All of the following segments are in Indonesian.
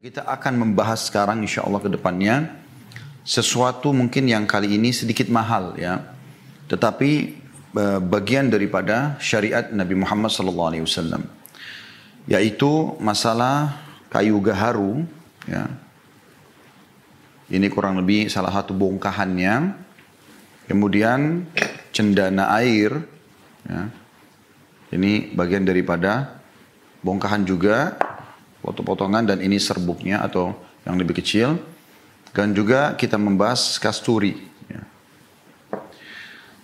Kita akan membahas sekarang insya Allah ke depannya sesuatu mungkin yang kali ini sedikit mahal ya. Tetapi eh, bagian daripada syariat Nabi Muhammad SAW. Yaitu masalah kayu gaharu ya. Ini kurang lebih salah satu bongkahannya. Kemudian cendana air ya. Ini bagian daripada bongkahan juga potong-potongan dan ini serbuknya atau yang lebih kecil. Dan juga kita membahas kasturi. Ya.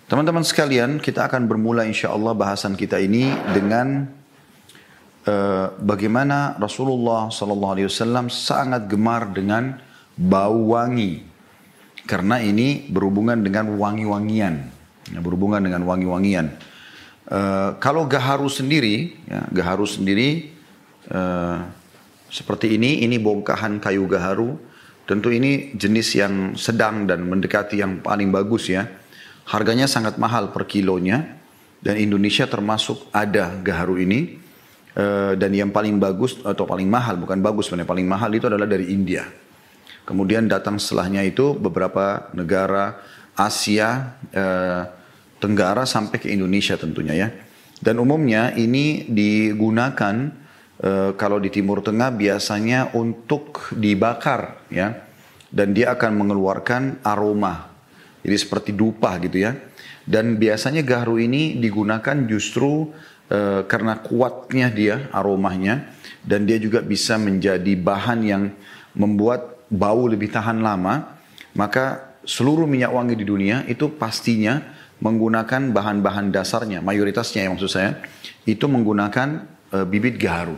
Teman-teman sekalian, kita akan bermula insya Allah bahasan kita ini dengan uh, bagaimana Rasulullah SAW sangat gemar dengan bau wangi. Karena ini berhubungan dengan wangi-wangian. Ya, berhubungan dengan wangi-wangian. Uh, kalau gaharu sendiri, ya, gaharu sendiri uh, seperti ini, ini bongkahan kayu gaharu. Tentu ini jenis yang sedang dan mendekati yang paling bagus ya. Harganya sangat mahal per kilonya. Dan Indonesia termasuk ada gaharu ini. Uh, dan yang paling bagus atau paling mahal, bukan bagus sebenarnya, paling mahal itu adalah dari India. Kemudian datang setelahnya itu beberapa negara Asia uh, Tenggara sampai ke Indonesia tentunya ya. Dan umumnya ini digunakan e, kalau di Timur Tengah biasanya untuk dibakar ya. Dan dia akan mengeluarkan aroma. Jadi seperti dupa gitu ya. Dan biasanya gaharu ini digunakan justru e, karena kuatnya dia aromanya. Dan dia juga bisa menjadi bahan yang membuat bau lebih tahan lama. Maka seluruh minyak wangi di dunia itu pastinya menggunakan bahan-bahan dasarnya mayoritasnya ya maksud saya itu menggunakan e, bibit gaharu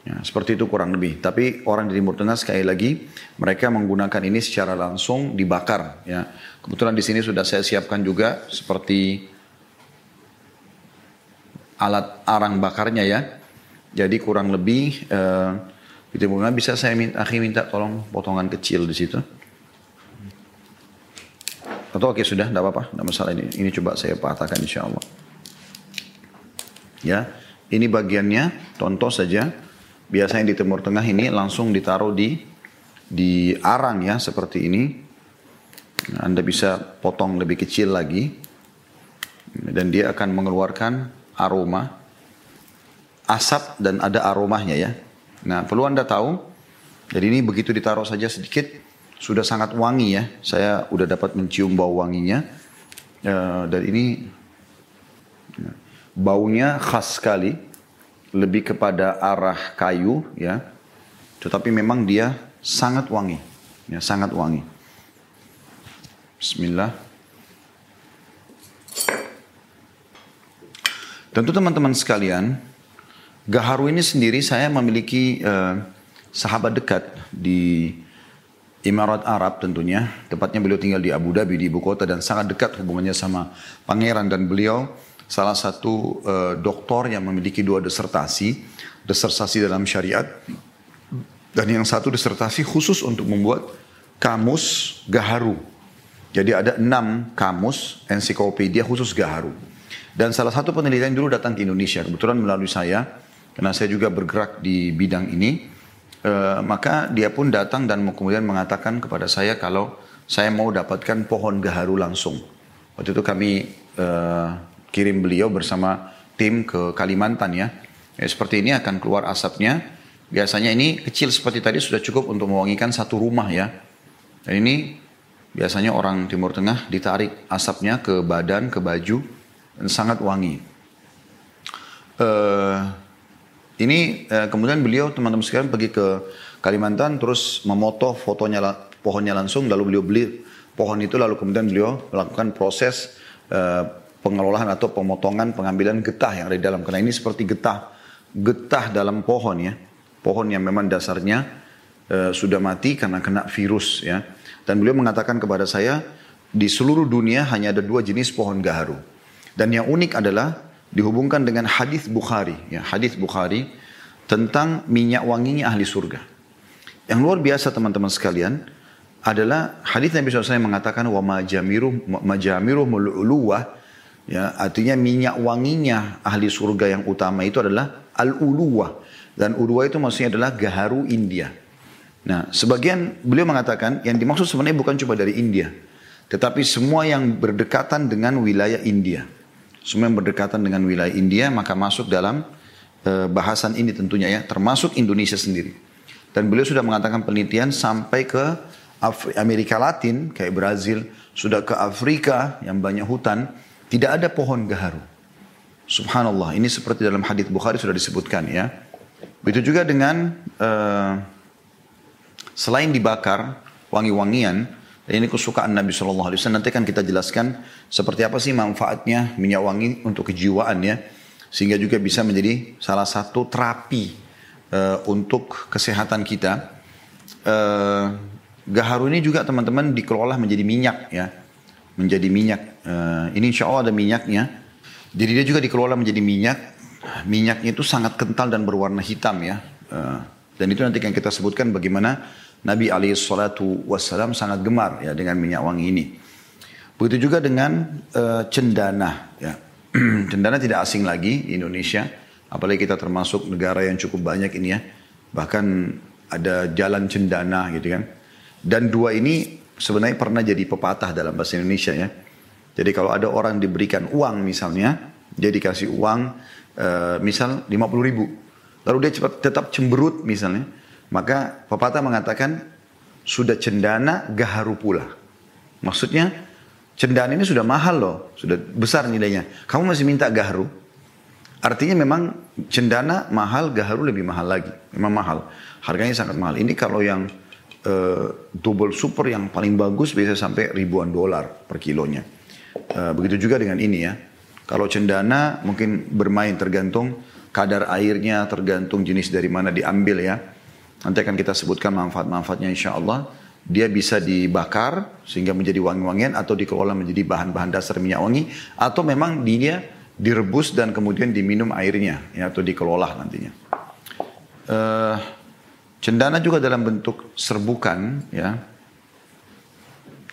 Ya, seperti itu kurang lebih. Tapi orang di Timur Tengah sekali lagi mereka menggunakan ini secara langsung dibakar. Ya, kebetulan di sini sudah saya siapkan juga seperti alat arang bakarnya ya. Jadi kurang lebih eh, di Timur Tengah bisa saya minta, akhi minta tolong potongan kecil di situ. Atau oke sudah, tidak apa-apa, tidak masalah ini. Ini coba saya patahkan insya Allah. Ya, ini bagiannya, contoh saja biasanya di Timur Tengah ini langsung ditaruh di di arang ya seperti ini. Anda bisa potong lebih kecil lagi dan dia akan mengeluarkan aroma asap dan ada aromanya ya. Nah perlu Anda tahu, jadi ini begitu ditaruh saja sedikit sudah sangat wangi ya. Saya udah dapat mencium bau wanginya uh, dan ini baunya khas sekali lebih kepada arah kayu ya. Tetapi memang dia sangat wangi. Ya, sangat wangi. Bismillah. Tentu teman-teman sekalian, Gaharu ini sendiri saya memiliki uh, sahabat dekat di Emirat Arab tentunya. Tepatnya beliau tinggal di Abu Dhabi, di ibu kota dan sangat dekat hubungannya sama pangeran dan beliau salah satu uh, doktor yang memiliki dua disertasi, disertasi dalam syariat, dan yang satu disertasi khusus untuk membuat kamus gaharu. Jadi ada enam kamus ensiklopedia khusus gaharu. Dan salah satu penelitian dulu datang ke Indonesia, kebetulan melalui saya, karena saya juga bergerak di bidang ini. Uh, maka dia pun datang dan kemudian mengatakan kepada saya kalau saya mau dapatkan pohon gaharu langsung. Waktu itu kami uh, kirim beliau bersama tim ke Kalimantan ya. ya. Seperti ini akan keluar asapnya. Biasanya ini kecil seperti tadi sudah cukup untuk mewangikan satu rumah ya. Dan ini biasanya orang Timur Tengah ditarik asapnya ke badan, ke baju dan sangat wangi. Uh, ini uh, kemudian beliau teman-teman sekalian pergi ke Kalimantan terus memoto fotonya pohonnya langsung lalu beliau beli pohon itu lalu kemudian beliau melakukan proses uh, pengelolaan atau pemotongan pengambilan getah yang ada di dalam. Karena ini seperti getah, getah dalam pohon ya. Pohon yang memang dasarnya e, sudah mati karena kena virus ya. Dan beliau mengatakan kepada saya, di seluruh dunia hanya ada dua jenis pohon gaharu. Dan yang unik adalah dihubungkan dengan hadis Bukhari, ya hadis Bukhari tentang minyak wanginya ahli surga. Yang luar biasa teman-teman sekalian adalah hadis Nabi SAW mengatakan wa majamiruh majamiruh mululuwah Ya, artinya minyak wanginya ahli surga yang utama itu adalah al-uluwah. Dan uluwah itu maksudnya adalah gaharu India. Nah, sebagian beliau mengatakan yang dimaksud sebenarnya bukan cuma dari India, tetapi semua yang berdekatan dengan wilayah India. Semua yang berdekatan dengan wilayah India maka masuk dalam uh, bahasan ini tentunya ya, termasuk Indonesia sendiri. Dan beliau sudah mengatakan penelitian sampai ke Afri Amerika Latin kayak Brazil, sudah ke Afrika yang banyak hutan, tidak ada pohon gaharu. Subhanallah, ini seperti dalam hadis Bukhari sudah disebutkan ya. Begitu juga dengan uh, selain dibakar wangi-wangian, ini kesukaan Nabi Shallallahu Alaihi Wasallam. Nanti kan kita jelaskan seperti apa sih manfaatnya minyak wangi untuk kejiwaan ya, sehingga juga bisa menjadi salah satu terapi uh, untuk kesehatan kita. Uh, gaharu ini juga teman-teman dikelola menjadi minyak ya, menjadi minyak. Uh, ini insya Allah ada minyaknya. Jadi dia juga dikelola menjadi minyak. Minyaknya itu sangat kental dan berwarna hitam ya. Uh, dan itu nanti yang kita sebutkan bagaimana Nabi alaihissalatu wassalam sangat gemar ya dengan minyak wangi ini. Begitu juga dengan uh, cendana ya. cendana tidak asing lagi di Indonesia, apalagi kita termasuk negara yang cukup banyak ini ya. Bahkan ada jalan cendana gitu kan. Dan dua ini sebenarnya pernah jadi pepatah dalam bahasa Indonesia ya. Jadi kalau ada orang diberikan uang misalnya, dia dikasih uang uh, misal 50 ribu. Lalu dia cepat, tetap cemberut misalnya maka pepatah mengatakan sudah cendana gaharu pula. Maksudnya cendana ini sudah mahal loh, sudah besar nilainya. Kamu masih minta gaharu. Artinya memang cendana mahal, gaharu lebih mahal lagi. Memang mahal. Harganya sangat mahal. Ini kalau yang uh, double super yang paling bagus bisa sampai ribuan dolar per kilonya. Uh, begitu juga dengan ini ya. Kalau cendana mungkin bermain tergantung kadar airnya, tergantung jenis dari mana diambil ya. Nanti akan kita sebutkan manfaat-manfaatnya insya Allah. Dia bisa dibakar sehingga menjadi wangi-wangian atau dikelola menjadi bahan-bahan dasar minyak wangi. Atau memang dia direbus dan kemudian diminum airnya ya, atau dikelola nantinya. Uh, cendana juga dalam bentuk serbukan ya.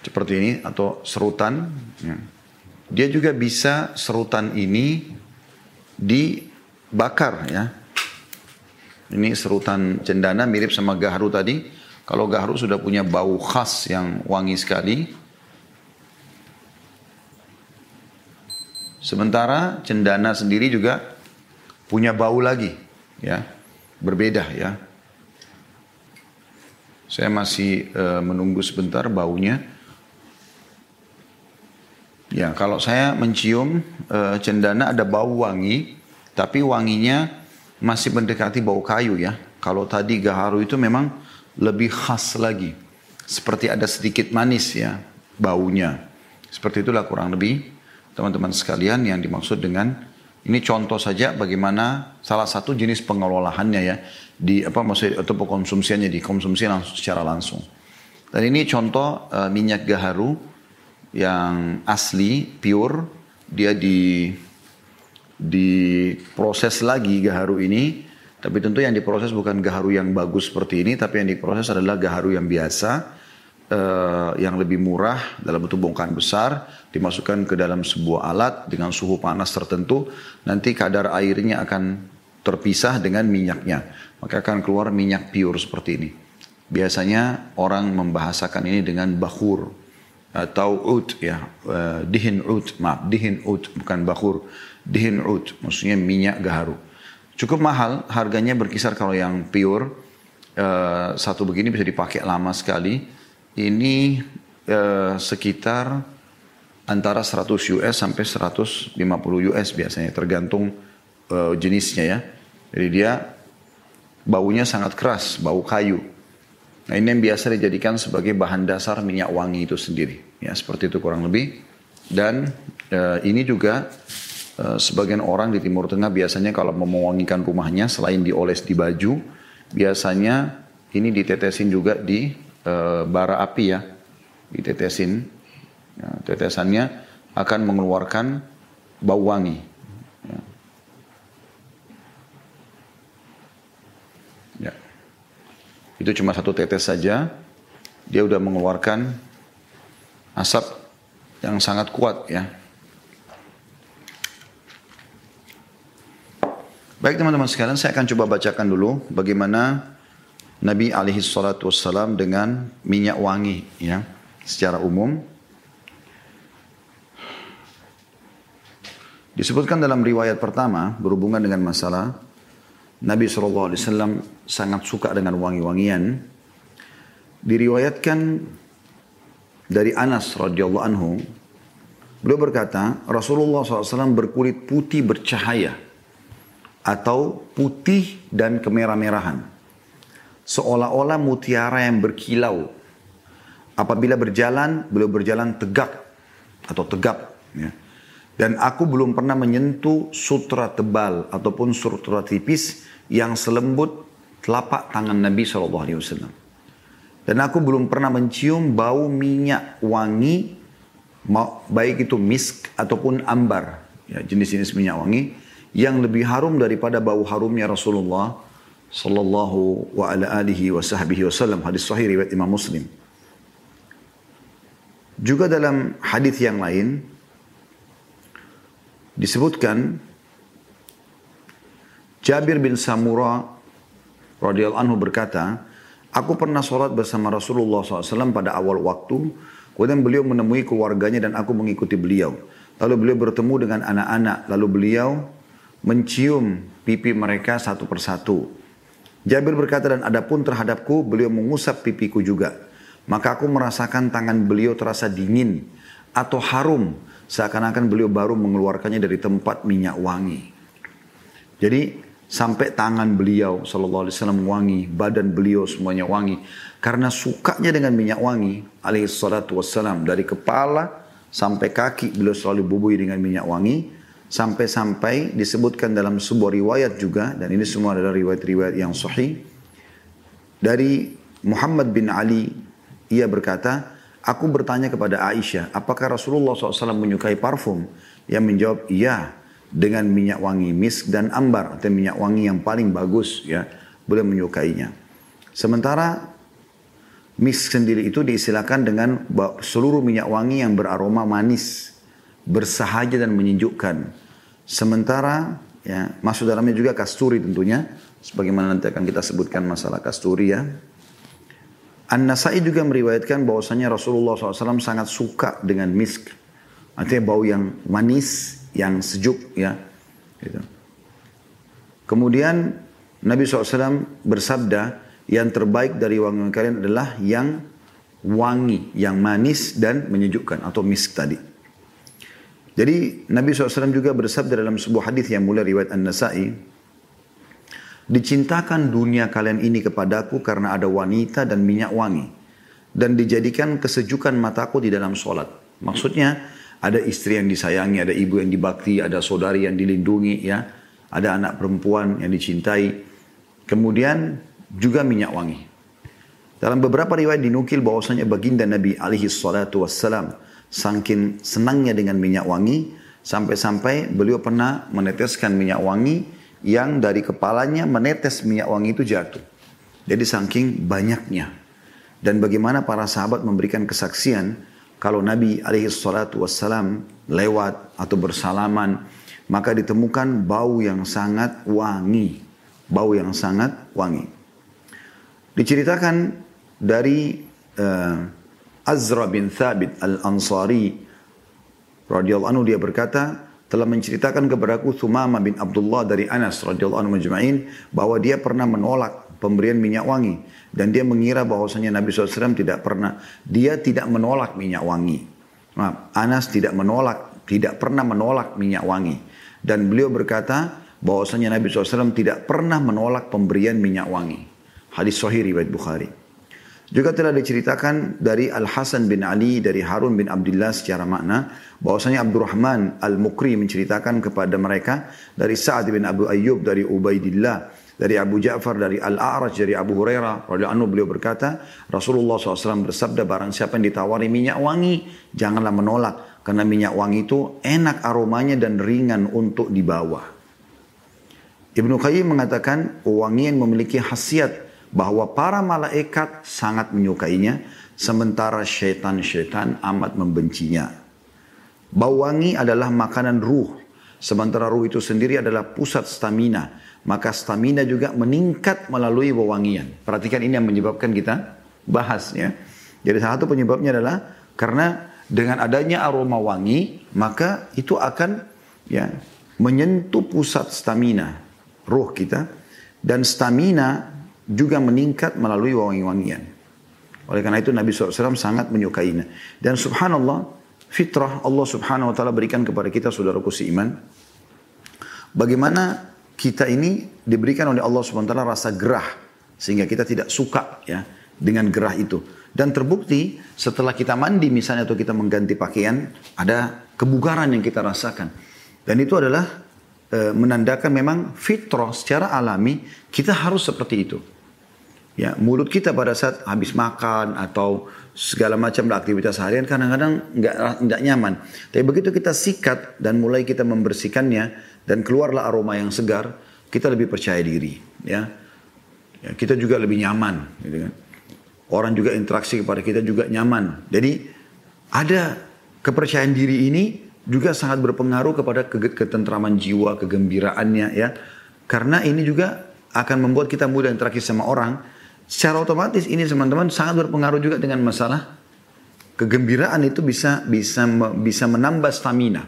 Seperti ini atau serutan. Ya. Dia juga bisa serutan ini dibakar ya ini serutan cendana mirip sama gaharu tadi. Kalau gaharu sudah punya bau khas yang wangi sekali. Sementara cendana sendiri juga punya bau lagi, ya, berbeda ya. Saya masih uh, menunggu sebentar baunya. Ya, kalau saya mencium uh, cendana ada bau wangi, tapi wanginya masih mendekati bau kayu ya. Kalau tadi gaharu itu memang lebih khas lagi. Seperti ada sedikit manis ya baunya. Seperti itulah kurang lebih teman-teman sekalian yang dimaksud dengan ini contoh saja bagaimana salah satu jenis pengelolaannya ya di apa maksud atau konsumsinya dikonsumsi langsung secara langsung. Dan ini contoh uh, minyak gaharu yang asli pure dia di diproses lagi gaharu ini. Tapi tentu yang diproses bukan gaharu yang bagus seperti ini, tapi yang diproses adalah gaharu yang biasa, uh, yang lebih murah dalam bentuk bongkahan besar, dimasukkan ke dalam sebuah alat dengan suhu panas tertentu, nanti kadar airnya akan terpisah dengan minyaknya, maka akan keluar minyak pure seperti ini. Biasanya orang membahasakan ini dengan bakhur atau ud ya, uh, dihin ud, maaf, dihin ud bukan bakhur dihin ud, maksudnya minyak gaharu. Cukup mahal, harganya berkisar kalau yang pure, uh, satu begini bisa dipakai lama sekali. Ini uh, sekitar antara 100 US sampai 150 US biasanya, tergantung uh, jenisnya ya. Jadi dia baunya sangat keras, bau kayu. Nah ini yang biasa dijadikan sebagai bahan dasar minyak wangi itu sendiri. Ya seperti itu kurang lebih. Dan uh, ini juga Eh, sebagian orang di Timur Tengah biasanya kalau mau mewangikan rumahnya selain dioles di baju, biasanya ini ditetesin juga di uh, bara api ya, ditetesin. Ya, tetesannya akan mengeluarkan bau wangi. Ya. ya. Itu cuma satu tetes saja, dia udah mengeluarkan asap yang sangat kuat ya. Baik teman-teman sekalian, saya akan coba bacakan dulu bagaimana Nabi alaihi salatu wassalam dengan minyak wangi ya secara umum. Disebutkan dalam riwayat pertama berhubungan dengan masalah Nabi SAW sangat suka dengan wangi-wangian. Diriwayatkan dari Anas radhiyallahu anhu, beliau berkata, Rasulullah SAW berkulit putih bercahaya atau putih dan kemerah-merahan. Seolah-olah mutiara yang berkilau. Apabila berjalan, beliau berjalan tegak atau tegap. Ya. Dan aku belum pernah menyentuh sutra tebal ataupun sutra tipis yang selembut telapak tangan Nabi SAW. Dan aku belum pernah mencium bau minyak wangi, baik itu misk ataupun ambar, ya, jenis-jenis minyak wangi, yang lebih harum daripada bau harumnya Rasulullah Sallallahu wa ala alihi wa sahbihi wasallam hadis sahih riwayat Imam Muslim. Juga dalam hadis yang lain disebutkan Jabir bin Samura radhiyallahu anhu berkata, aku pernah sholat bersama Rasulullah SAW pada awal waktu, kemudian beliau menemui keluarganya dan aku mengikuti beliau. Lalu beliau bertemu dengan anak-anak, lalu beliau mencium pipi mereka satu persatu. Jabir berkata dan adapun terhadapku beliau mengusap pipiku juga. Maka aku merasakan tangan beliau terasa dingin atau harum Seakan-akan beliau baru mengeluarkannya dari tempat minyak wangi. Jadi sampai tangan beliau sallallahu alaihi wasallam wangi, badan beliau semuanya wangi. Karena sukanya dengan minyak wangi alaihi salatu wassalam dari kepala sampai kaki beliau selalu bubui dengan minyak wangi. Sampai-sampai disebutkan dalam sebuah riwayat juga dan ini semua adalah riwayat-riwayat yang sahih. Dari Muhammad bin Ali ia berkata Aku bertanya kepada Aisyah, apakah Rasulullah SAW menyukai parfum? Yang menjawab, iya. Dengan minyak wangi misk dan ambar. Atau minyak wangi yang paling bagus. ya Boleh menyukainya. Sementara misk sendiri itu diistilahkan dengan seluruh minyak wangi yang beraroma manis. Bersahaja dan menyejukkan. Sementara ya masuk dalamnya juga kasturi tentunya. Sebagaimana nanti akan kita sebutkan masalah kasturi ya. An-Nasai juga meriwayatkan bahwasanya Rasulullah SAW sangat suka dengan misk. Artinya bau yang manis, yang sejuk ya. Gitu. Kemudian Nabi SAW bersabda, yang terbaik dari wangi kalian adalah yang wangi, yang manis dan menyejukkan atau misk tadi. Jadi Nabi SAW juga bersabda dalam sebuah hadis yang mulai riwayat An-Nasai, Dicintakan dunia kalian ini kepadaku karena ada wanita dan minyak wangi. Dan dijadikan kesejukan mataku di dalam sholat. Maksudnya ada istri yang disayangi, ada ibu yang dibakti, ada saudari yang dilindungi, ya, ada anak perempuan yang dicintai. Kemudian juga minyak wangi. Dalam beberapa riwayat dinukil bahwasanya baginda Nabi alaihi salatu wassalam saking senangnya dengan minyak wangi sampai-sampai beliau pernah meneteskan minyak wangi yang dari kepalanya menetes minyak wangi itu jatuh. Jadi saking banyaknya. Dan bagaimana para sahabat memberikan kesaksian kalau Nabi alaihi salatu wassalam lewat atau bersalaman maka ditemukan bau yang sangat wangi. Bau yang sangat wangi. Diceritakan dari uh, Azra bin Thabit al-Ansari radhiyallahu anhu dia berkata telah menceritakan kepadaku Thumama bin Abdullah dari Anas radhiyallahu anhu majma'in bahwa dia pernah menolak pemberian minyak wangi dan dia mengira bahwasanya Nabi SAW tidak pernah dia tidak menolak minyak wangi. Maaf, Anas tidak menolak tidak pernah menolak minyak wangi dan beliau berkata bahwasanya Nabi SAW tidak pernah menolak pemberian minyak wangi. Hadis Sahih riwayat Bukhari. Juga telah diceritakan dari Al-Hasan bin Ali, dari Harun bin Abdullah secara makna, bahwasanya Abdurrahman Al-Mukri menceritakan kepada mereka dari Sa'ad bin Abu Ayyub, dari Ubaidillah, dari Abu Ja'far, dari Al-A'raj, dari Abu Hurairah, anhu beliau berkata, Rasulullah SAW bersabda, barang siapa yang ditawari minyak wangi, janganlah menolak, karena minyak wangi itu enak aromanya dan ringan untuk dibawa. Ibnu Qayyim mengatakan, wangian memiliki khasiat bahwa para malaikat sangat menyukainya sementara syaitan-syaitan amat membencinya. Bau wangi adalah makanan ruh Sementara ruh itu sendiri adalah pusat stamina. Maka stamina juga meningkat melalui wewangian. Perhatikan ini yang menyebabkan kita bahas ya. Jadi salah satu penyebabnya adalah karena dengan adanya aroma wangi, maka itu akan ya menyentuh pusat stamina roh kita dan stamina juga meningkat melalui wangi-wangian. Oleh karena itu Nabi SAW sangat menyukainya. Dan subhanallah, fitrah Allah subhanahu wa ta'ala berikan kepada kita saudaraku seiman. Bagaimana kita ini diberikan oleh Allah subhanahu wa ta'ala rasa gerah. Sehingga kita tidak suka ya dengan gerah itu. Dan terbukti setelah kita mandi misalnya atau kita mengganti pakaian, ada kebugaran yang kita rasakan. Dan itu adalah e, menandakan memang fitrah secara alami kita harus seperti itu. Ya, mulut kita pada saat habis makan atau segala macam aktivitas harian kadang-kadang nggak nggak nyaman. Tapi begitu kita sikat dan mulai kita membersihkannya dan keluarlah aroma yang segar, kita lebih percaya diri. Ya, ya kita juga lebih nyaman. Gitu kan. Orang juga interaksi kepada kita juga nyaman. Jadi ada kepercayaan diri ini juga sangat berpengaruh kepada ketentraman jiwa, kegembiraannya ya. Karena ini juga akan membuat kita mudah interaksi sama orang. Secara otomatis ini teman-teman sangat berpengaruh juga dengan masalah kegembiraan itu bisa bisa bisa menambah stamina.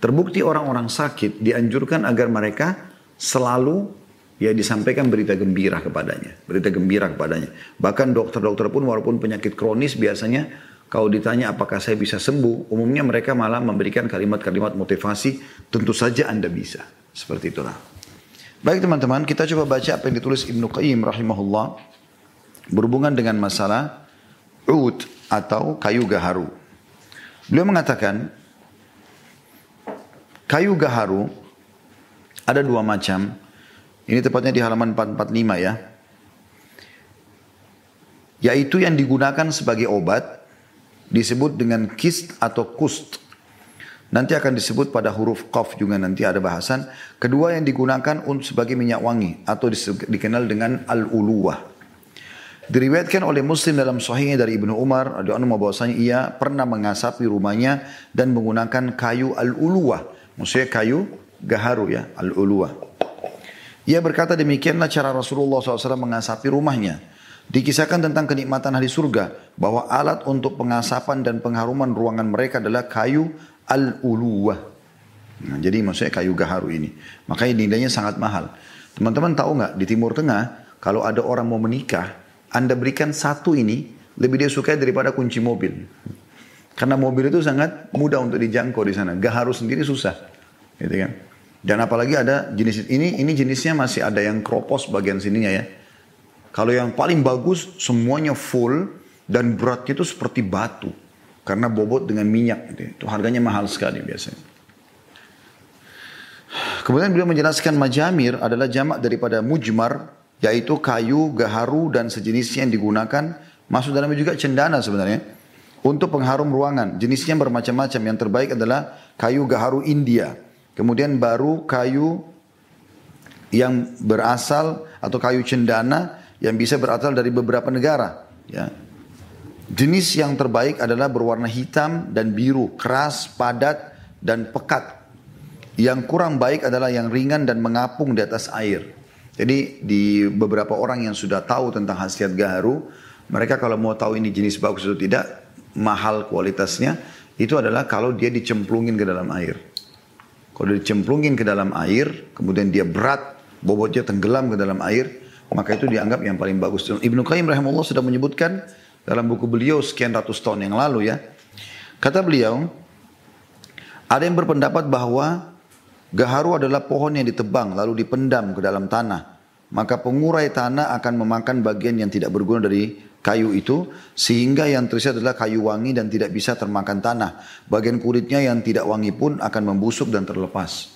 Terbukti orang-orang sakit dianjurkan agar mereka selalu ya disampaikan berita gembira kepadanya, berita gembira kepadanya. Bahkan dokter-dokter pun walaupun penyakit kronis biasanya kalau ditanya apakah saya bisa sembuh, umumnya mereka malah memberikan kalimat-kalimat motivasi, tentu saja Anda bisa. Seperti itulah. Baik teman-teman, kita coba baca apa yang ditulis Ibnu Qayyim rahimahullah berhubungan dengan masalah ud atau kayu gaharu. Beliau mengatakan kayu gaharu ada dua macam. Ini tepatnya di halaman 445 ya. Yaitu yang digunakan sebagai obat disebut dengan kist atau kust. Nanti akan disebut pada huruf qaf juga nanti ada bahasan. Kedua yang digunakan untuk sebagai minyak wangi atau dikenal dengan al-uluwah. Diriwayatkan oleh Muslim dalam sahihnya dari Ibnu Umar radhiyallahu bahwasanya ia pernah mengasapi rumahnya dan menggunakan kayu al-uluwah. Maksudnya kayu gaharu ya, al-uluwah. Ia berkata demikianlah cara Rasulullah SAW mengasapi rumahnya. Dikisahkan tentang kenikmatan ahli surga bahwa alat untuk pengasapan dan pengharuman ruangan mereka adalah kayu al-uluwah. Nah, jadi maksudnya kayu gaharu ini. Makanya nilainya sangat mahal. Teman-teman tahu nggak di Timur Tengah kalau ada orang mau menikah, Anda berikan satu ini lebih dia suka daripada kunci mobil. Karena mobil itu sangat mudah untuk dijangkau di sana. Gaharu sendiri susah. Gitu kan. Dan apalagi ada jenis ini, ini jenisnya masih ada yang kropos bagian sininya ya. Kalau yang paling bagus semuanya full dan beratnya itu seperti batu. Karena bobot dengan minyak. Gitu. Itu harganya mahal sekali biasanya. Kemudian beliau menjelaskan majamir adalah jamak daripada mujmar. Yaitu kayu, gaharu dan sejenisnya yang digunakan. Masuk dalamnya juga cendana sebenarnya. Untuk pengharum ruangan. Jenisnya bermacam-macam. Yang terbaik adalah kayu gaharu India. Kemudian baru kayu yang berasal atau kayu cendana yang bisa berasal dari beberapa negara. Ya. Jenis yang terbaik adalah berwarna hitam dan biru, keras, padat, dan pekat. Yang kurang baik adalah yang ringan dan mengapung di atas air. Jadi di beberapa orang yang sudah tahu tentang khasiat gaharu, mereka kalau mau tahu ini jenis bagus atau tidak, mahal kualitasnya, itu adalah kalau dia dicemplungin ke dalam air. Kalau dicemplungin ke dalam air, kemudian dia berat, bobotnya tenggelam ke dalam air, maka itu dianggap yang paling bagus. Ibnu Qayyim rahimahullah sudah menyebutkan dalam buku beliau sekian ratus tahun yang lalu ya. Kata beliau, ada yang berpendapat bahwa gaharu adalah pohon yang ditebang lalu dipendam ke dalam tanah. Maka pengurai tanah akan memakan bagian yang tidak berguna dari kayu itu sehingga yang tersisa adalah kayu wangi dan tidak bisa termakan tanah. Bagian kulitnya yang tidak wangi pun akan membusuk dan terlepas.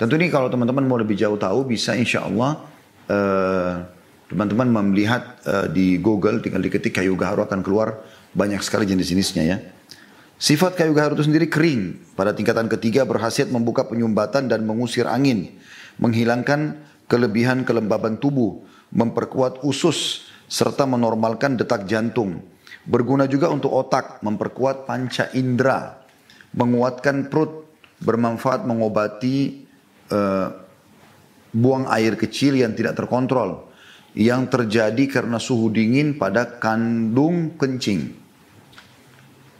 Tentu ini kalau teman-teman mau lebih jauh tahu bisa insya Allah Eh, teman-teman uh, melihat uh, di Google tinggal diketik kayu gaharu akan keluar banyak sekali jenis-jenisnya ya. Sifat kayu gaharu itu sendiri kering. Pada tingkatan ketiga berhasil membuka penyumbatan dan mengusir angin. Menghilangkan kelebihan kelembaban tubuh. Memperkuat usus. Serta menormalkan detak jantung. Berguna juga untuk otak. Memperkuat panca indera. Menguatkan perut. bermanfaat mengobati uh, buang air kecil yang tidak terkontrol yang terjadi karena suhu dingin pada kandung kencing.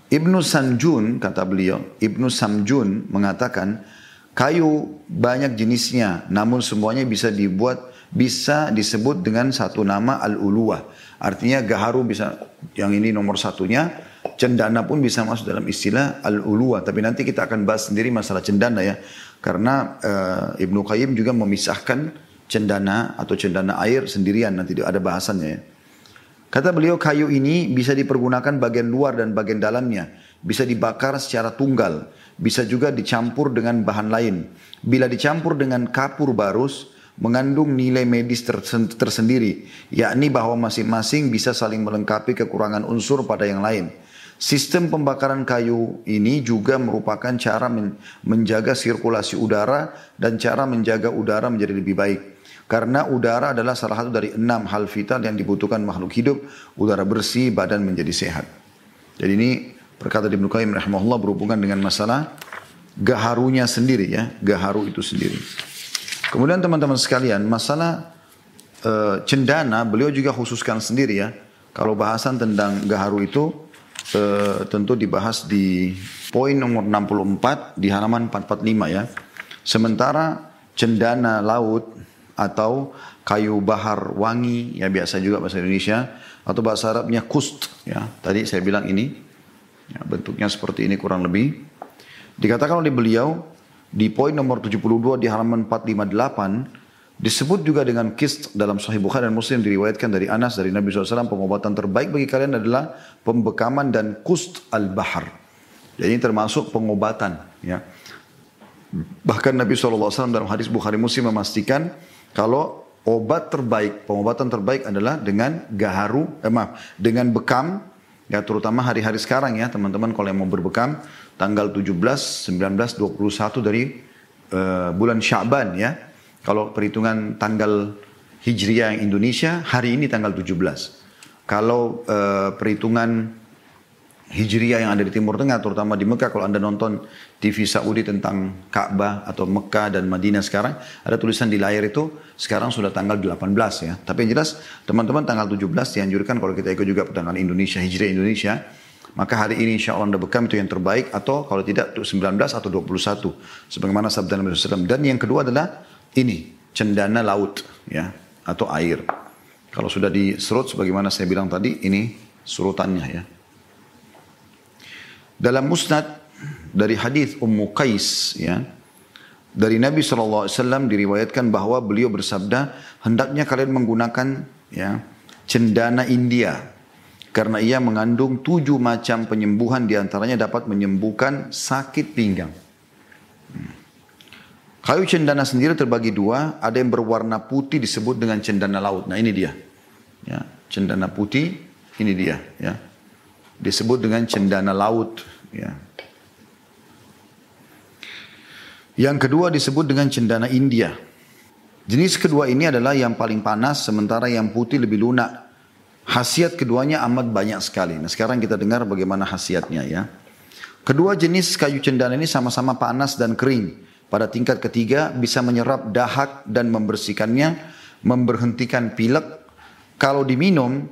Ibnu Sanjun kata beliau, Ibnu Samjun mengatakan kayu banyak jenisnya namun semuanya bisa dibuat bisa disebut dengan satu nama al-uluwah. Artinya gaharu bisa yang ini nomor satunya, cendana pun bisa masuk dalam istilah al-uluwah. Tapi nanti kita akan bahas sendiri masalah cendana ya. Karena uh, Ibnu Qayyim juga memisahkan cendana atau cendana air sendirian nanti ada bahasannya ya. Kata beliau kayu ini bisa dipergunakan bagian luar dan bagian dalamnya. Bisa dibakar secara tunggal. Bisa juga dicampur dengan bahan lain. Bila dicampur dengan kapur barus, mengandung nilai medis tersendiri. Yakni bahwa masing-masing bisa saling melengkapi kekurangan unsur pada yang lain. Sistem pembakaran kayu ini juga merupakan cara menjaga sirkulasi udara dan cara menjaga udara menjadi lebih baik. Karena udara adalah salah satu dari enam hal vital yang dibutuhkan makhluk hidup. Udara bersih, badan menjadi sehat. Jadi ini perkata Ibnu Qayyim rahimahullah berhubungan dengan masalah gaharunya sendiri ya. Gaharu itu sendiri. Kemudian teman-teman sekalian, masalah e, cendana beliau juga khususkan sendiri ya. Kalau bahasan tentang gaharu itu e, tentu dibahas di poin nomor 64 di halaman 445 ya. Sementara cendana laut atau kayu bahar wangi ya biasa juga bahasa Indonesia atau bahasa Arabnya kust ya. Tadi saya bilang ini ya, bentuknya seperti ini kurang lebih. Dikatakan oleh beliau di poin nomor 72 di halaman 458 disebut juga dengan kist dalam Sahih Bukhari dan Muslim diriwayatkan dari Anas dari Nabi SAW pengobatan terbaik bagi kalian adalah pembekaman dan kust al-bahar. Jadi ini termasuk pengobatan ya. Bahkan Nabi SAW dalam hadis Bukhari Muslim memastikan kalau obat terbaik, pengobatan terbaik adalah dengan gaharu, eh maaf, dengan bekam, ya terutama hari-hari sekarang ya teman-teman kalau yang mau berbekam, tanggal 17, 19, 21 dari uh, bulan Syaban ya. Kalau perhitungan tanggal Hijriah yang Indonesia, hari ini tanggal 17. Kalau uh, perhitungan Hijriah yang ada di Timur Tengah, terutama di Mekah. Kalau Anda nonton TV Saudi tentang Ka'bah atau Mekah dan Madinah sekarang, ada tulisan di layar itu sekarang sudah tanggal 18 ya. Tapi yang jelas teman-teman tanggal 17 dianjurkan kalau kita ikut juga tanggal Indonesia, Hijriah Indonesia, maka hari ini insya Allah Anda bekam itu yang terbaik atau kalau tidak 19 atau 21. Sebagaimana sabda Nabi SAW. Dan yang kedua adalah ini, cendana laut ya atau air. Kalau sudah diserut sebagaimana saya bilang tadi, ini surutannya ya. Dalam musnad dari hadis Ummu Qais ya dari Nabi SAW diriwayatkan bahwa beliau bersabda hendaknya kalian menggunakan ya cendana India karena ia mengandung tujuh macam penyembuhan di antaranya dapat menyembuhkan sakit pinggang. Hmm. Kayu cendana sendiri terbagi dua, ada yang berwarna putih disebut dengan cendana laut. Nah ini dia, ya, cendana putih, ini dia, ya disebut dengan cendana laut. Ya. Yang kedua disebut dengan cendana India. Jenis kedua ini adalah yang paling panas, sementara yang putih lebih lunak. Hasiat keduanya amat banyak sekali. Nah sekarang kita dengar bagaimana hasiatnya ya. Kedua jenis kayu cendana ini sama-sama panas dan kering. Pada tingkat ketiga bisa menyerap dahak dan membersihkannya, memberhentikan pilek. Kalau diminum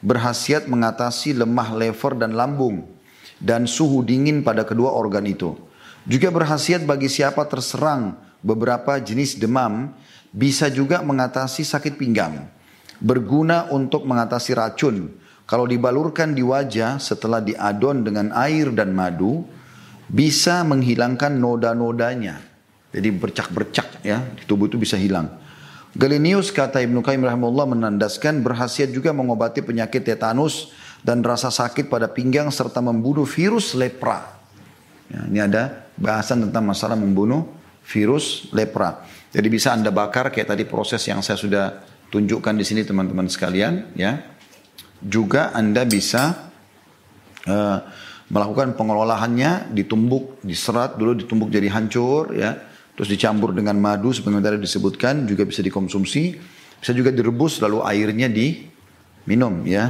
berhasiat mengatasi lemah lever dan lambung dan suhu dingin pada kedua organ itu. Juga berhasiat bagi siapa terserang beberapa jenis demam, bisa juga mengatasi sakit pinggang. Berguna untuk mengatasi racun. Kalau dibalurkan di wajah setelah diadon dengan air dan madu, bisa menghilangkan noda-nodanya. Jadi bercak-bercak ya, tubuh itu bisa hilang. Galenius kata Ibnu Qayyim rahimahullah menandaskan berhasiat juga mengobati penyakit tetanus dan rasa sakit pada pinggang serta membunuh virus lepra. Ya, ini ada bahasan tentang masalah membunuh virus lepra. Jadi bisa Anda bakar kayak tadi proses yang saya sudah tunjukkan di sini teman-teman sekalian ya. Juga Anda bisa uh, melakukan pengelolaannya ditumbuk, diserat dulu ditumbuk jadi hancur ya terus dicampur dengan madu sebagaimana disebutkan juga bisa dikonsumsi bisa juga direbus lalu airnya diminum ya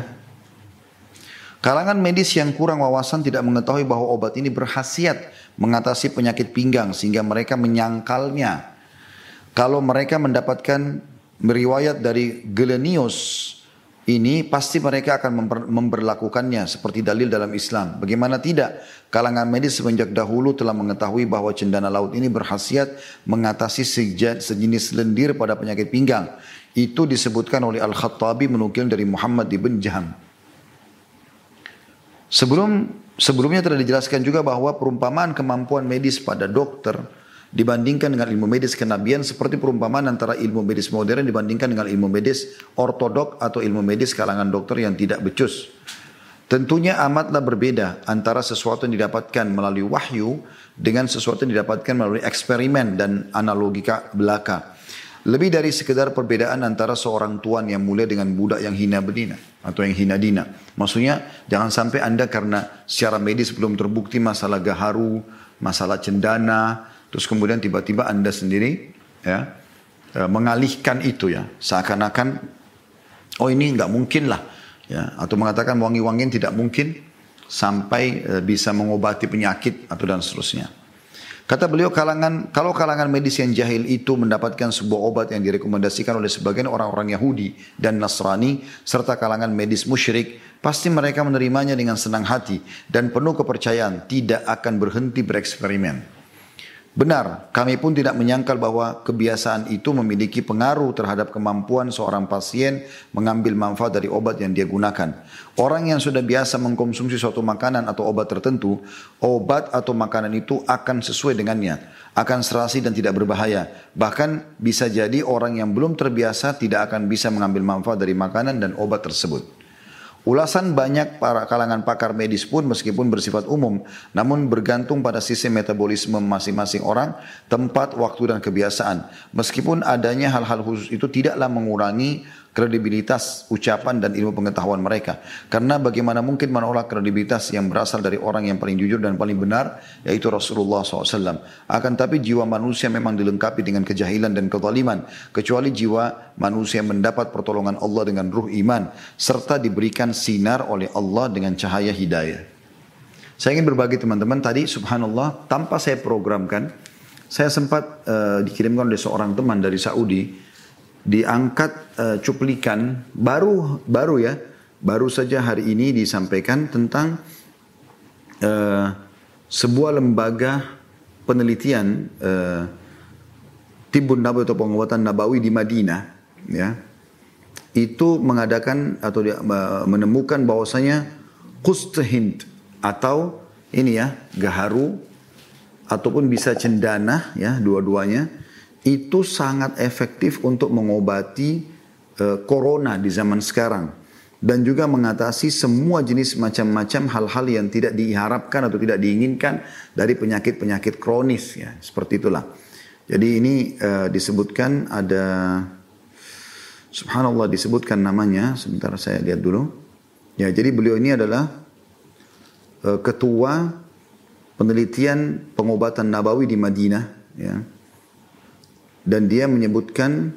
Kalangan medis yang kurang wawasan tidak mengetahui bahwa obat ini berhasiat mengatasi penyakit pinggang sehingga mereka menyangkalnya. Kalau mereka mendapatkan meriwayat dari Gelenius ini pasti mereka akan memper, memperlakukannya seperti dalil dalam Islam. Bagaimana tidak? Kalangan medis semenjak dahulu telah mengetahui bahwa cendana laut ini berhasiat mengatasi sejenis lendir pada penyakit pinggang. Itu disebutkan oleh Al-Khattabi menukil dari Muhammad ibn Jaham. Sebelum sebelumnya telah dijelaskan juga bahwa perumpamaan kemampuan medis pada dokter dibandingkan dengan ilmu medis kenabian seperti perumpamaan antara ilmu medis modern dibandingkan dengan ilmu medis ortodok atau ilmu medis kalangan dokter yang tidak becus. Tentunya amatlah berbeda antara sesuatu yang didapatkan melalui wahyu dengan sesuatu yang didapatkan melalui eksperimen dan analogika belaka. Lebih dari sekedar perbedaan antara seorang tuan yang mulia dengan budak yang hina bedina atau yang hina dina. Maksudnya jangan sampai anda karena secara medis belum terbukti masalah gaharu, masalah cendana, Terus kemudian tiba-tiba Anda sendiri ya e, mengalihkan itu ya. Seakan-akan oh ini nggak mungkin lah ya atau mengatakan wangi-wangian tidak mungkin sampai e, bisa mengobati penyakit atau dan seterusnya. Kata beliau kalangan kalau kalangan medis yang jahil itu mendapatkan sebuah obat yang direkomendasikan oleh sebagian orang-orang Yahudi dan Nasrani serta kalangan medis musyrik, pasti mereka menerimanya dengan senang hati dan penuh kepercayaan, tidak akan berhenti bereksperimen. Benar, kami pun tidak menyangkal bahwa kebiasaan itu memiliki pengaruh terhadap kemampuan seorang pasien mengambil manfaat dari obat yang dia gunakan. Orang yang sudah biasa mengkonsumsi suatu makanan atau obat tertentu, obat atau makanan itu akan sesuai dengannya, akan serasi dan tidak berbahaya. Bahkan bisa jadi orang yang belum terbiasa tidak akan bisa mengambil manfaat dari makanan dan obat tersebut. Ulasan banyak para kalangan pakar medis pun meskipun bersifat umum, namun bergantung pada sistem metabolisme masing-masing orang, tempat, waktu dan kebiasaan. Meskipun adanya hal-hal khusus itu tidaklah mengurangi kredibilitas ucapan dan ilmu pengetahuan mereka. Karena bagaimana mungkin menolak kredibilitas yang berasal dari orang yang paling jujur dan paling benar, yaitu Rasulullah SAW. Akan tapi jiwa manusia memang dilengkapi dengan kejahilan dan kezaliman, kecuali jiwa manusia mendapat pertolongan Allah dengan ruh iman, serta diberikan sinar oleh Allah dengan cahaya hidayah. Saya ingin berbagi teman-teman tadi subhanallah tanpa saya programkan saya sempat uh, dikirimkan oleh seorang teman dari Saudi diangkat uh, cuplikan. Baru baru ya baru saja hari ini disampaikan tentang uh, sebuah lembaga penelitian uh, timbun nabawi atau pengobatan nabawi di Madinah ya. Itu mengadakan atau dia, menemukan bahwasanya kustahind atau ini ya gaharu ataupun bisa cendana ya dua-duanya itu sangat efektif untuk mengobati uh, corona di zaman sekarang dan juga mengatasi semua jenis macam-macam hal-hal yang tidak diharapkan atau tidak diinginkan dari penyakit-penyakit kronis ya seperti itulah. Jadi ini uh, disebutkan ada subhanallah disebutkan namanya sebentar saya lihat dulu. Ya, jadi beliau ini adalah uh, ketua penelitian pengobatan nabawi di Madinah ya dan dia menyebutkan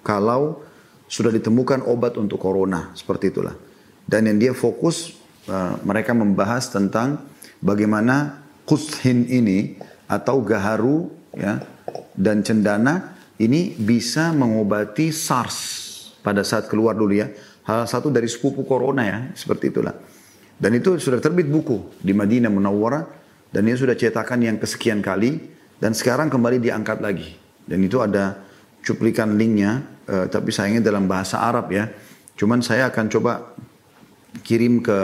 kalau sudah ditemukan obat untuk corona seperti itulah. Dan yang dia fokus uh, mereka membahas tentang bagaimana kushin ini atau gaharu ya dan cendana ini bisa mengobati SARS pada saat keluar dulu ya. Salah satu dari sepupu corona ya seperti itulah. Dan itu sudah terbit buku di Madinah Munawwarah dan ini sudah cetakan yang kesekian kali dan sekarang kembali diangkat lagi dan itu ada cuplikan linknya, uh, tapi sayangnya dalam bahasa Arab ya. Cuman saya akan coba kirim ke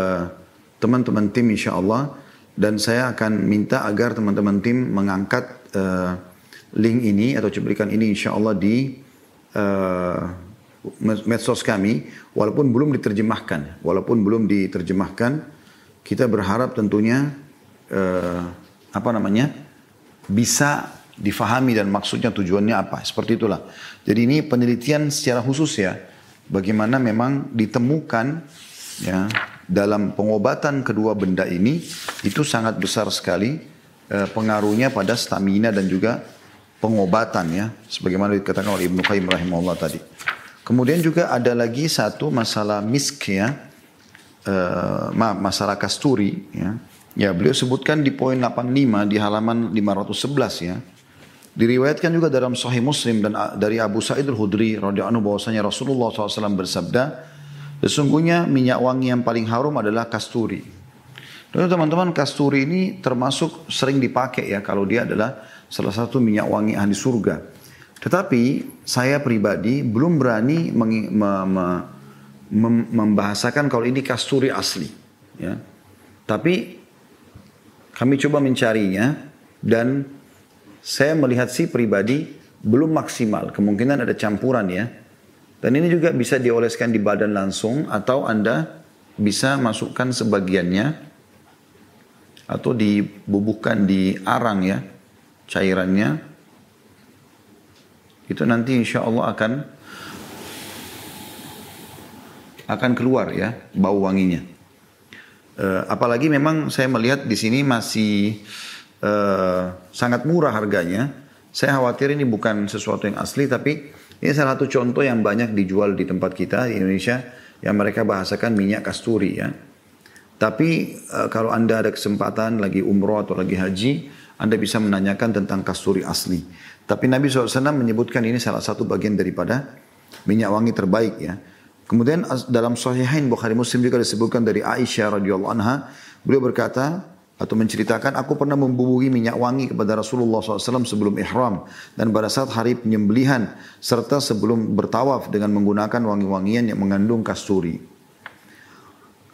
teman-teman tim insya Allah dan saya akan minta agar teman-teman tim mengangkat uh, link ini atau cuplikan ini insya Allah di uh, medsos kami walaupun belum diterjemahkan walaupun belum diterjemahkan kita berharap tentunya uh, apa namanya bisa difahami dan maksudnya tujuannya apa. Seperti itulah. Jadi ini penelitian secara khusus ya. Bagaimana memang ditemukan ya dalam pengobatan kedua benda ini itu sangat besar sekali eh, pengaruhnya pada stamina dan juga pengobatan ya. Sebagaimana dikatakan oleh Ibnu Qayyim rahimahullah tadi. Kemudian juga ada lagi satu masalah misk ya. uh, masalah kasturi ya. Ya, beliau sebutkan di poin 85 di halaman 511 ya. Diriwayatkan juga dalam Sahih Muslim dan dari Abu Sa'id al-Hudri radhiyallahu bahwasanya Rasulullah SAW bersabda, sesungguhnya minyak wangi yang paling harum adalah kasturi. Dan teman-teman kasturi ini termasuk sering dipakai ya kalau dia adalah salah satu minyak wangi ahli surga. Tetapi saya pribadi belum berani meng, me, me, mem, membahasakan kalau ini kasturi asli. Ya. Tapi kami coba mencarinya dan saya melihat sih pribadi belum maksimal. Kemungkinan ada campuran ya. Dan ini juga bisa dioleskan di badan langsung atau Anda bisa masukkan sebagiannya atau dibubuhkan di arang ya cairannya. Itu nanti insya Allah akan akan keluar ya bau wanginya. Uh, apalagi memang saya melihat di sini masih uh, sangat murah harganya. Saya khawatir ini bukan sesuatu yang asli, tapi ini salah satu contoh yang banyak dijual di tempat kita di Indonesia yang mereka bahasakan minyak kasturi ya. Tapi uh, kalau anda ada kesempatan lagi umroh atau lagi haji, anda bisa menanyakan tentang kasturi asli. Tapi Nabi SAW menyebutkan ini salah satu bagian daripada minyak wangi terbaik ya. Kemudian dalam Sahihain Bukhari Muslim juga disebutkan dari Aisyah radhiyallahu anha, beliau berkata atau menceritakan aku pernah membubuhi minyak wangi kepada Rasulullah SAW sebelum ihram dan pada saat hari penyembelihan serta sebelum bertawaf dengan menggunakan wangi-wangian yang mengandung kasturi.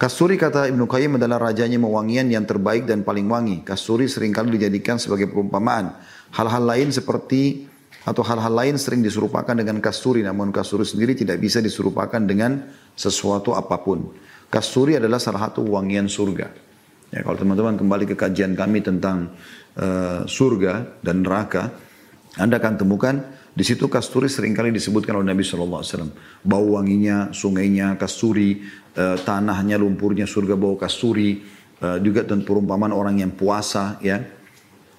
Kasturi kata Ibnu Qayyim adalah rajanya mewangian yang terbaik dan paling wangi. Kasturi sering kali dijadikan sebagai perumpamaan. Hal-hal lain seperti atau hal-hal lain sering diserupakan dengan kasturi namun kasturi sendiri tidak bisa diserupakan dengan sesuatu apa pun. Kasturi adalah salah satu wangian surga. Ya, kalau teman-teman kembali ke kajian kami tentang uh, surga dan neraka, Anda akan temukan di situ kasturi sering kali disebutkan oleh Nabi SAW. Bau wanginya, sungainya, kasturi, uh, tanahnya, lumpurnya surga bau kasturi, uh, juga dan perumpamaan orang yang puasa, ya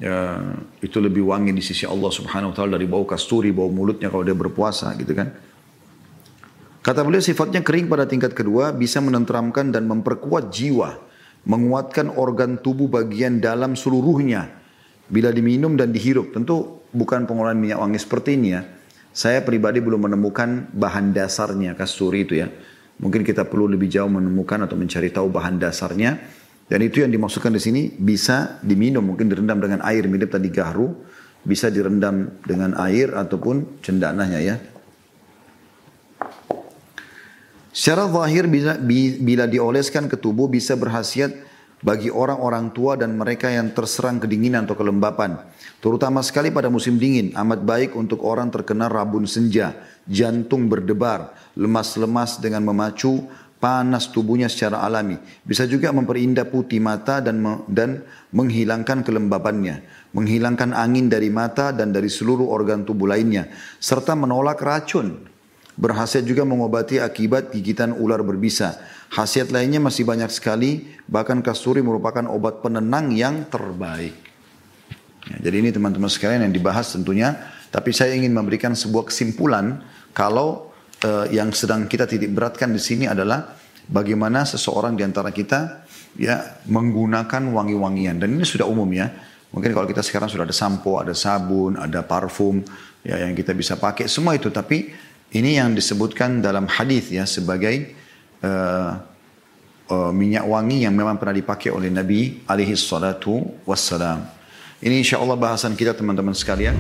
ya, itu lebih wangi di sisi Allah Subhanahu wa taala dari bau kasturi, bau mulutnya kalau dia berpuasa gitu kan. Kata beliau sifatnya kering pada tingkat kedua bisa menenteramkan dan memperkuat jiwa, menguatkan organ tubuh bagian dalam seluruhnya bila diminum dan dihirup. Tentu bukan pengolahan minyak wangi seperti ini ya. Saya pribadi belum menemukan bahan dasarnya kasturi itu ya. Mungkin kita perlu lebih jauh menemukan atau mencari tahu bahan dasarnya. Dan itu yang dimaksudkan di sini bisa diminum, mungkin direndam dengan air mirip tadi gahru, bisa direndam dengan air ataupun cendananya ya. Secara zahir bisa, bila dioleskan ke tubuh bisa berhasiat bagi orang-orang tua dan mereka yang terserang kedinginan atau kelembapan. Terutama sekali pada musim dingin, amat baik untuk orang terkena rabun senja, jantung berdebar, lemas-lemas dengan memacu panas tubuhnya secara alami. Bisa juga memperindah putih mata dan dan menghilangkan kelembabannya, menghilangkan angin dari mata dan dari seluruh organ tubuh lainnya, serta menolak racun. Berhasil juga mengobati akibat gigitan ular berbisa. Khasiat lainnya masih banyak sekali, bahkan kasturi merupakan obat penenang yang terbaik. Ya, jadi ini teman-teman sekalian yang dibahas tentunya, tapi saya ingin memberikan sebuah kesimpulan kalau uh, yang sedang kita titik beratkan di sini adalah bagaimana seseorang di antara kita ya menggunakan wangi-wangian dan ini sudah umum ya. Mungkin kalau kita sekarang sudah ada sampo, ada sabun, ada parfum ya yang kita bisa pakai semua itu tapi ini yang disebutkan dalam hadis ya sebagai uh, uh, minyak wangi yang memang pernah dipakai oleh Nabi alaihi salatu wassalam. Ini insya Allah bahasan kita teman-teman sekalian.